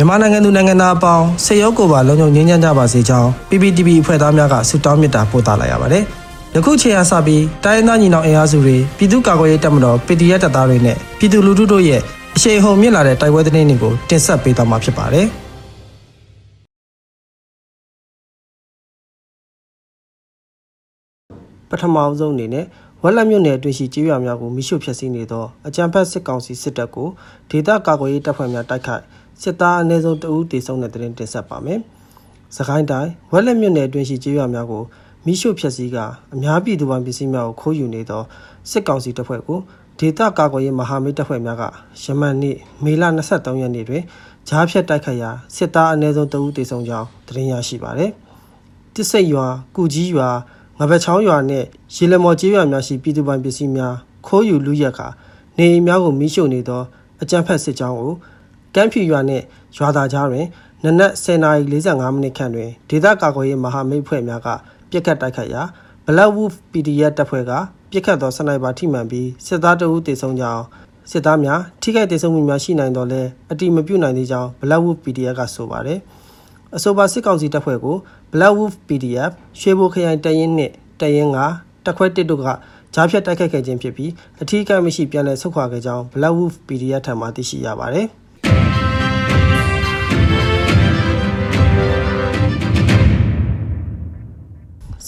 မြန်မာနိုင်ငံသူနိုင်ငံသားအပေါင်းစေရုပ်ကိုပါလုံခြုံငြိမ်းချမ်းကြပါစေကြောင်း PPTV အဖွဲ့သားများကဆုတောင်းမေတ္တာပို့သလိုက်ရပါတယ်။ယခုချိန်အားစပြီးတိုင်းရင်းသားညီနောင်အင်အားစုတွေပြည်သူ့ကာကွယ်ရေးတပ်မတော် PDF တပ်သားတွေနဲ့ပြည်သူလူထုတို့ရဲ့အရှိန်ဟုန်မြင့်လာတဲ့တိုက်ပွဲသတင်းတွေကိုတင်ဆက်ပေးသွားမှာဖြစ်ပါတယ်။ပထမအဆုံးအနေနဲ့ဝက်လက်မြို့နယ်အတွင်းရှိကျေးရွာများကိုမိရှုဖျက်ဆီးနေသောအကြမ်းဖက်စစ်ကောင်စီစစ်တပ်ကိုဒေသကာကွယ်ရေးတပ်ဖွဲ့များတိုက်ခိုက် စစ်သားအနည်းဆုံးတဦးတေဆုံးတဲ့တဲ့တင်တင်ဆက်ပါမယ်။စကိုင်းတိုင်းဝက်လက်မြို့နယ်အတွင်းရှိကျေးရွာများကိုမိရှုဖျက်ဆီးကအများပြည်သူပိုင်ပစ္စည်းများကိုခိုးယူနေသောစစ်ကောင်စီတပ်ဖွဲ့ကိုဒေသကာကွယ်ရေးမဟာမိတ်တပ်ဖွဲ့များကယမန်နေ့မေလ23ရက်နေ့တွင်ဂျားဖြတ်တိုက်ခိုက်ရာစစ်သားအနည်းဆုံးတဦးတေဆုံးကြောင်းသတင်းရရှိပါသည်။တစ်စိတ်ရွာ၊ကုကြီးရွာငပချောင်းရွာနဲ့ရေလမော်ကျေးရွာများရှိပြည်သူပိုင်ပစ္စည်းများခိုးယူလူရက်ခါနေအိမ်များကိုမိရှို့နေသောအကြမ်းဖက်စစ်ကြောင်းကို ကမ်းဖြူရွာနှင့်ရွာသားကြားတွင်နနက်10:45မိနစ်ခန့်တွင်ဒေသကာကွယ်ရေးမဟာမိတ်ဖွဲ့များကပြစ်ခတ်တိုက်ခိုက်ရာ Black Wolf PDF တပ်ဖွဲ့ကပြစ်ခတ်သောစနိုက်ပါထိမှန်ပြီးစစ်သားတအုပ်တေဆုံးကြောင်းစစ်သားများထိခိုက်ဒေဆုံးမှုများရှိနိုင်တော့လဲအတိမပြုတ်နိုင်သေးကြောင်း Black Wolf PDF ကဆိုပါတယ်။အဆိုပါစစ်ကောင်စီတပ်ဖွဲ့ကို Black Wolf PDF ရွှေဘိုခရိုင်တရင်နှင့်တရင်ကတက်ခွဲတစ်တို့ကကြားဖြတ်တိုက်ခိုက်ခဲ့ခြင်းဖြစ်ပြီးအထူးကမရှိပြန်လည်ဆုတ်ခွာခဲ့ကြောင်း Black Wolf PDF ထံမှသိရှိရပါတယ်။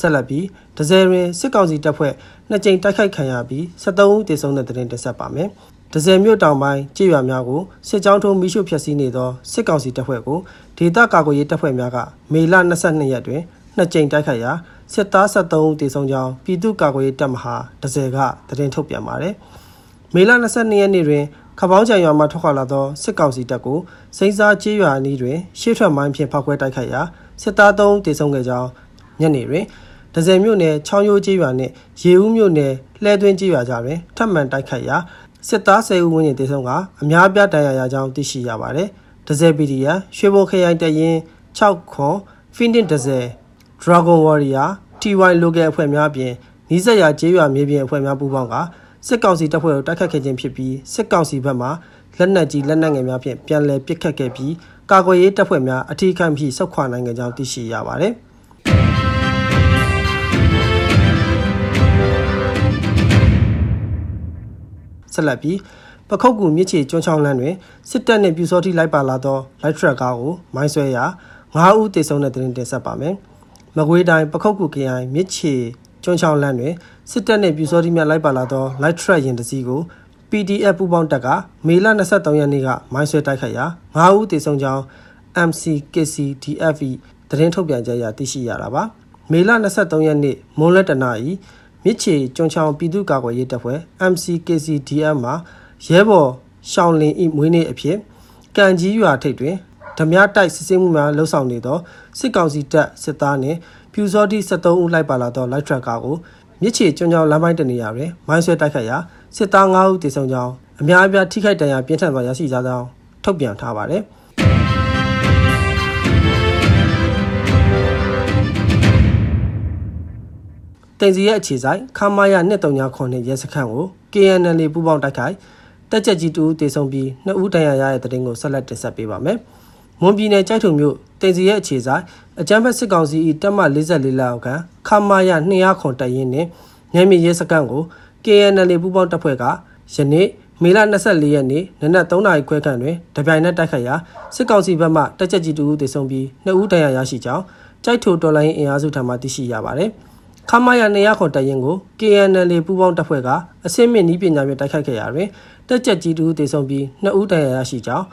ဆက်လက်ပြီးဒဇယ်တွင်စစ်ကောင်စီတပ်ဖွဲ့နှစ်ကြိမ်တိုက်ခိုက်ခံရပြီး73ဦးသေဆုံးတဲ့တဲ့တင်တင်ဆက်ပါမယ်။ဒဇယ်မြို့တောင်ပိုင်းကြေးရွာများကိုစစ်ကြောင်းထုံးမိရှုဖျက်ဆီးနေသောစစ်ကောင်စီတပ်ဖွဲ့ကိုဒေသကာကွယ်ရေးတပ်ဖွဲ့များကမေလ22ရက်တွင်နှစ်ကြိမ်တိုက်ခိုက်ရာစစ်သား73ဦးသေဆုံးကြောင်းပြည်သူ့ကာကွယ်ရေးတပ်မဟာဒဇယ်ကသတင်းထုတ်ပြန်ပါတယ်။မေလ22ရက်နေ့တွင်ခပောင်းချံရွာမှထွက်ခွာလာသောစစ်ကောင်စီတပ်ကိုစိန်စားကျေးရွာနီးတွင်ရှေ့ထွက်မိုင်းဖြင့်ဖောက်ခွဲတိုက်ခိုက်ရာစစ်သား3ဦးသေဆုံးခဲ့ကြောင်းညနေတွင် ဒဇယ်မြို့နယ်ချောင်းရိုးကျေးရွာနှင့်ရေဦးမြို့နယ်လှဲသွင်းကျေးရွာကြားတွင်ထပ်မံတိုက်ခိုက်ရာစစ်သား10ဦးဝန်းကျင်တေဆုံးကအများပြားတန်ရာရကြောင်းသိရှိရပါတယ်။ဒဇယ် PDF ရွှေဘုံခရိုင်တရင်6ခွန် Finding ဒဇယ် Dragon Warrior TY Local အဖွဲ့များအပြင်နီးစပ်ရာကျေးရွာမြေပြင်အဖွဲ့များပူးပေါင်းကစစ်ကောင်စီတပ်ဖွဲ့ကိုတိုက်ခတ်ခဲ့ခြင်းဖြစ်ပြီးစစ်ကောင်စီဘက်မှလက်နက်ကြီးလက်နက်ငယ်များဖြင့်ပြန်လည်ပစ်ခတ်ခဲ့ပြီးကာကွယ်ရေးတပ်ဖွဲ့များအထူးခံပြီးဆုတ်ခွာနိုင်ခဲ့ကြောင်းသိရှိရပါတယ်။ ဆက်လက်ပြီးပခုတ်ကူမြစ်ချေကျွန်းချောင်းလမ်းတွင်စစ်တပ်နှင့်ပြူစောတိလိုက်ပါလာသောလိုက်ထရက်ကားကိုမိုင်းဆွဲရာ9ဦးသေဆုံးတဲ့တွင်တင်ဆက်ပါမယ်။မကွေးတိုင်းပခုတ်ကူခရိုင်မြစ်ချေကျွန်းချောင်းလမ်းတွင်စစ်တပ်နှင့်ပြူစောတိများလိုက်ပါလာသောလိုက်ထရက်ရင်တစ်စီးကို PDF ပူးပေါင်းတပ်ကမေလ23ရက်နေ့ကမိုင်းဆွဲတိုက်ခိုက်ရာ9ဦးသေဆုံးကြောင်း MCKC DFE သတင်းထုတ်ပြန်ကြရသိရှိရတာပါ။မေလ23ရက်နေ့မွန်းလက်တနာဤ မြစ်ချေကျွန်းချောင်းပြည်သူ့ကာကွယ်ရေးတပ်ဖွဲ့ MCKCDF မှာရဲဘော်ရှောင်းလင်ဤမွေးနေ့အဖြစ်ကံကြီးရွာထိပ်တွင်ဓမြတိုက်စစ်ဆေးမှုများလှုပ်ဆောင်နေသောစစ်ကောင်စီတပ်စစ်သားနှင့်ပြူစောတိ73ဦးလိုက်ပါလာသောလိုက်ထရက်ကားကိုမြစ်ချေကျွန်းချောင်းလမ်းပိုင်းတနေရာတွင်မိုင်းဆွဲတိုက်ခတ်ရာစစ်သား9ဦးတေဆုံးကြောင်းအများအပြားထိခိုက်ဒဏ်ရာပြင်းထန်စွာရရှိကြကြောင်းထုတ်ပြန်ထားပါတယ်။ တင်စီရဲ့အခြေဆိုင်ခမာယာ2339ရဲစခန်းကို KNL ပူးပေါင်းတိုက်ခိုက်တက်ချက်ကြီးတူတေဆုံးပြီးနှစ်ဦးတန်ရာရတဲ့တဲ့တင်ကိုဆက်လက်တင်ဆက်ပေးပါမယ်။မွန်ပြည်နယ်ကြိုက်ထုံမြို့တင်စီရဲ့အခြေဆိုင်အကြမ်းဖက်စစ်ကောင်စီ၏တပ်မ44လောက်ခန့်ခမာယာ200ခွန်တပ်ရင်းနှင့်ညမြေရဲစခန်းကို KNL ပူးပေါင်းတပ်ဖွဲ့ကယနေ့မေလ24ရက်နေ့နနက်3နာရီခွဲခန့်တွင်တပြိုင်နက်တိုက်ခိုက်ရာစစ်ကောင်စီဘက်မှတက်ချက်ကြီးတူတေဆုံးပြီးနှစ်ဦးတန်ရာရရှိကြောင်းကြိုက်ထိုတော်လိုင်းအင်အားစုထံမှသိရှိရပါသည်။ ခမာယာနေရခွန်တရင်ကို KNL ပူးပေါင်းတပ်ဖွဲ့ကအစင်းမြင့်နီးပညာဖြင့်တိုက်ခိုက်ခဲ့ရာတွင်တက်ကြက်ကြီးတူတေဆုံးပြီးနှစ်ဦးတန်ရာရရှိကြောင်း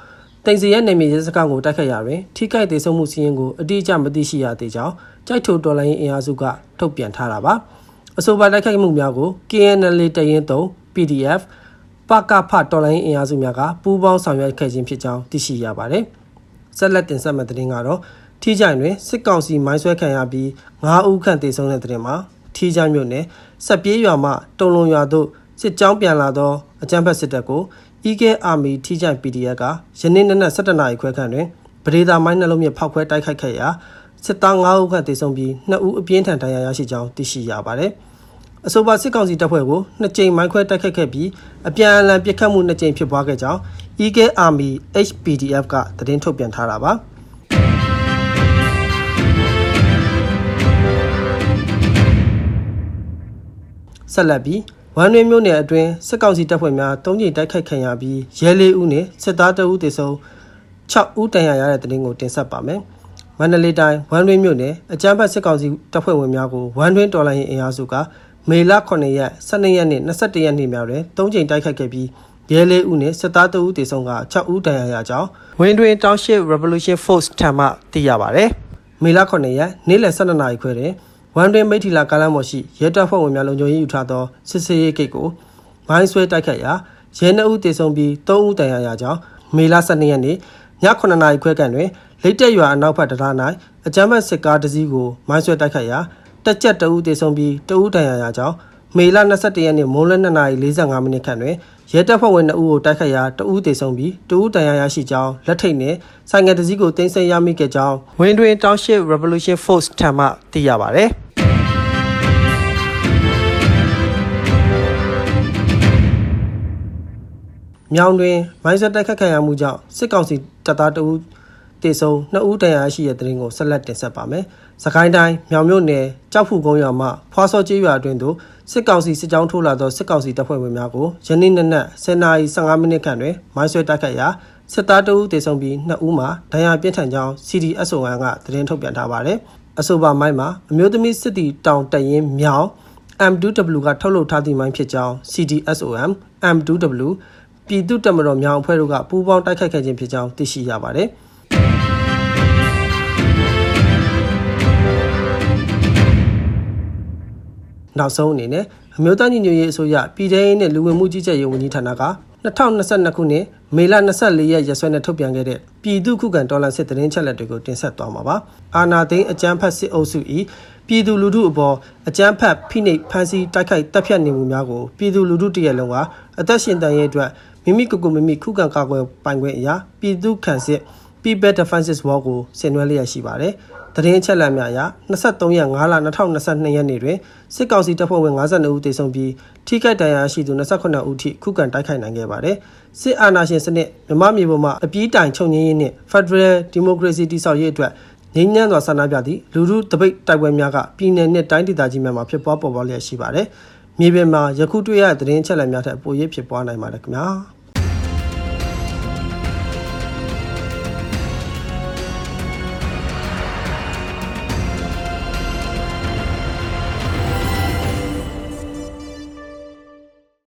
တင်စီရဲ့နေမြေရဲစခန်းကိုတိုက်ခိုက်ရာတွင်ထိခိုက်ဒေဆုံးမှုစီးရင်ကိုအတိအကျမသိရှိရသေးကြောင်းကြိုက်ထိုတော်လိုင်းအင်အားစုကထုတ်ပြန်ထားတာပါအဆိုပါတိုက်ခိုက်မှုများကို KNL တရင်3 PDF ပကဖတော်လိုင်းအင်အားစုများကပူးပေါင်းဆောင်ရွက်ခဲ့ခြင်းဖြစ်ကြောင်းသိရှိရပါတယ်ဆက်လက်တင်ဆက်မယ့်သတင်းကတော့ ထီးကြိုင်တွင်စစ်ကောင်စီမိုင်းဆွဲခံရပြီး9ဦးခန့်သေဆုံးတဲ့တဲ့မှာထီးကြိုင်မြို့နယ်စက်ပြေးရွာမှတုံလုံရွာသို့စစ်ကြောင်းပြန်လာသောအကြမ်းဖက်စစ်တပ်ကို EK Army ထီးကြိုင် PDF ကယနေ့နနက်7:00နာရီခွဲခန့်တွင်ပဒေသာမိုင်းနှလုံးမြဖောက်ခွဲတိုက်ခိုက်ခဲ့ရာစစ်သား9ဦးခန့်သေဆုံးပြီး2ဦးအပြင်းထန်ဒဏ်ရာရရှိကြောင်းသိရှိရပါတယ်။အဆိုပါစစ်ကောင်စီတပ်ဖွဲ့ကိုနှစ်ကြိမ်မိုင်းခွဲတိုက်ခိုက်ခဲ့ပြီးအပြန်အလှန်ပစ်ခတ်မှုနှစ်ကြိမ်ဖြစ်ပွားခဲ့ကြောင်း Eagle Army HPDF ကသတင်းထုတ်ပြန်ထားတာပါ ဆက်လက်ပြီးဝမ်တွင်မြို့နယ်အတွင်းစစ်ကောင်စီတပ်ဖွဲ့များတုံးချိန်တိုက်ခိုက်ခံရပြီးရဲလေးဦးနဲ့စစ်သားတအုပ်တေဆုံး6ဦးတန်ရာရတဲ့သတင်းကိုတင်ဆက်ပါမယ်။မန္တလေးတိုင်းဝမ်တွင်မြို့နယ်အကြမ်းဖက်စစ်ကောင်စီတပ်ဖွဲ့ဝင်များကိုဝမ်တွင်တော်လိုင်းရင်အင်အားစုကမေလ9ရက်12ရက်နေ့21ရက်နေ့များတွင်တုံးချိန်တိုက်ခိုက်ခဲ့ပြီးရဲလေးဦးနဲ့စစ်သားတအုပ်တေဆုံးက6ဦးတန်ရာရကြောင်းဝင်းတွင် Township Revolution Force ထံမှသိရပါဗျ။မေလ9ရက်နေ့လယ်12နာရီခွဲတွင် ဝမ်တွင်မိထီလာကားလမ်းပေါ်ရှိရဲတပ်ဖွဲ့ဝင်များလုံခြုံရေးယူထားသောစစ်စေးရေးဂိတ်ကိုမိုင်းဆွဲတိုက်ခတ်ရာရဲနှုတ်ဦးတေဆုံးပြီး3ဦးတန်ရာရကြောင်းမေလ12ရက်နေ့ည9နာရီခွဲကန်တွင်လိတ်တက်ရွာအနောက်ဘက်တရား၌အကြမ်းဖက်စစ်ကားတစ်စီးကိုမိုင်းဆွဲတိုက်ခတ်ရာတက်ကြက်တအူးတေဆုံးပြီးတအူးတန်ရာရကြောင်းမေလ22ရက်နေ့မိုးလ2နာရီ45မိနစ်ခန့်တွင်ရဲတပ်ဖွဲ့ဝင်2ဦးကိုတိုက်ခတ်ရာတအူးတေဆုံးပြီးတအူးတန်ရာရရှိကြောင်းလက်ထိတ်နှင့်ဆိုင်ငယ်တစ်စီးကိုတင်ဆက်ရမိခဲ့ကြောင်းဝင်းတွင် Township Revolution Force ထံမှသိရပါဗျ။ မြောင်တွင်မိုင်းဆက်တိုက်ခတ်ခံရမှုကြောင့်စစ်ကောင်စီတပ်သားတအူးတေဆုံး2ဦးတရားရှိတဲ့တဲ့ရင်ကိုဆက်လက်တင်ဆက်ပါမယ်။စကိုင်းတိုင်းမြောင်မြို့နယ်ကြောက်ဖူကုန်းရွာမှဖွာစောကျေးရွာအတွင်းသို့စစ်ကောင်စီစစ်ကြောင်းထိုးလာသောစစ်ကောင်စီတပ်ဖွဲ့ဝင်များကိုယနေ့နနက်10:15မိနစ်ခန့်တွင်မိုင်းဆွဲတိုက်ခတ်ရာစစ်သားတအူးတေဆုံးပြီး2ဦးမှာဒဏ်ရာပြင်းထန်ကြောင်း CDSO1 ကသတင်းထုတ်ပြန်ထားပါတယ်။အဆိုပါမိုင်းမှာအမျိုးသမီးစစ်တီတောင်တရင်မြောင် M2W ကထုတ်လုပ်ထားသည့်မိုင်းဖြစ်ကြောင်း CDSOM M2W ပြည်သူ့တပ်မတော်မြောင်အဖွဲ့တို့ကပူးပေါင်းတိုက်ခိုက်ခဲ့ခြင်းဖြစ်ကြောင်းသိရှိရပါတယ်။နောက်ဆုံးအနေနဲ့ အမျိုးသားညီညွတ်ရေးအစိုးရပြည်ထောင်ရေးနဲ့လူဝင်မှုကြီးကြပ်ရေးဝန်ကြီးဌာနက2022ခုနှစ်မေလ24ရက်ရက်စွဲနဲ့ထုတ်ပြန်ခဲ့တဲ့ပြည်သူ့ခုခံတော်လှန်စစ်တရင်ချက်လက်တွေကိုတင်ဆက်သွားမှာပါ။အာနာသိန်းအကြမ်းဖက်စစ်အုပ်စု၏ပြည်သူလူထုအပေါ်အကြမ်းဖက်ဖိနှိပ်ဖမ်းဆီးတိုက်ခိုက်တပ်ဖြတ်နေမှုများကိုပြည်သူလူထုတရက်လုံးကအသက်ရှင်တန်ရေးအတွက်မိမိကိုယ်ကိုမိမိခုခံကာကွယ်ပိုင်ခွင့်အရာပြည်သူ့ခံစစ် People Defenses War ကိုဆင်နွှဲလျက်ရှိပါတယ်။တရင်ချက်လက်များအရ23ရက်5လ2022ရက်နေ့တွင်စစ်ကောင်စီတပ်ဖွဲ့ဝင်52ဦးသေဆုံးပြီးထိခိုက်ဒဏ်ရာရှိသူ28ဦးထိခုခံတိုက်ခိုက်နိုင်ခဲ့ပါတယ်။စစ်အာဏာရှင်စနစ်မြမမြေပေါ်မှာအပြေးတိုင်ချုပ်ငြင်းရေးနှင့် Federal Democracy တည်ဆောက်ရေးအတွက်ငြိမ်းချမ်းစွာဆန္ဒပြသည့်လူထုတပိတ်တိုက်ပွဲများကပြည်내နှင့်တိုင်းဒေသကြီးများမှာဖြစ်ပွားပေါ်ပေါက်လျက်ရှိပါတယ်။မြေပြင်မှာယခုတွေ့ရတဲ့သတင်းချက်လက်များထက်ပို၍ဖြစ်ပွားနိုင်ပါတယ်ခင်ဗျာ။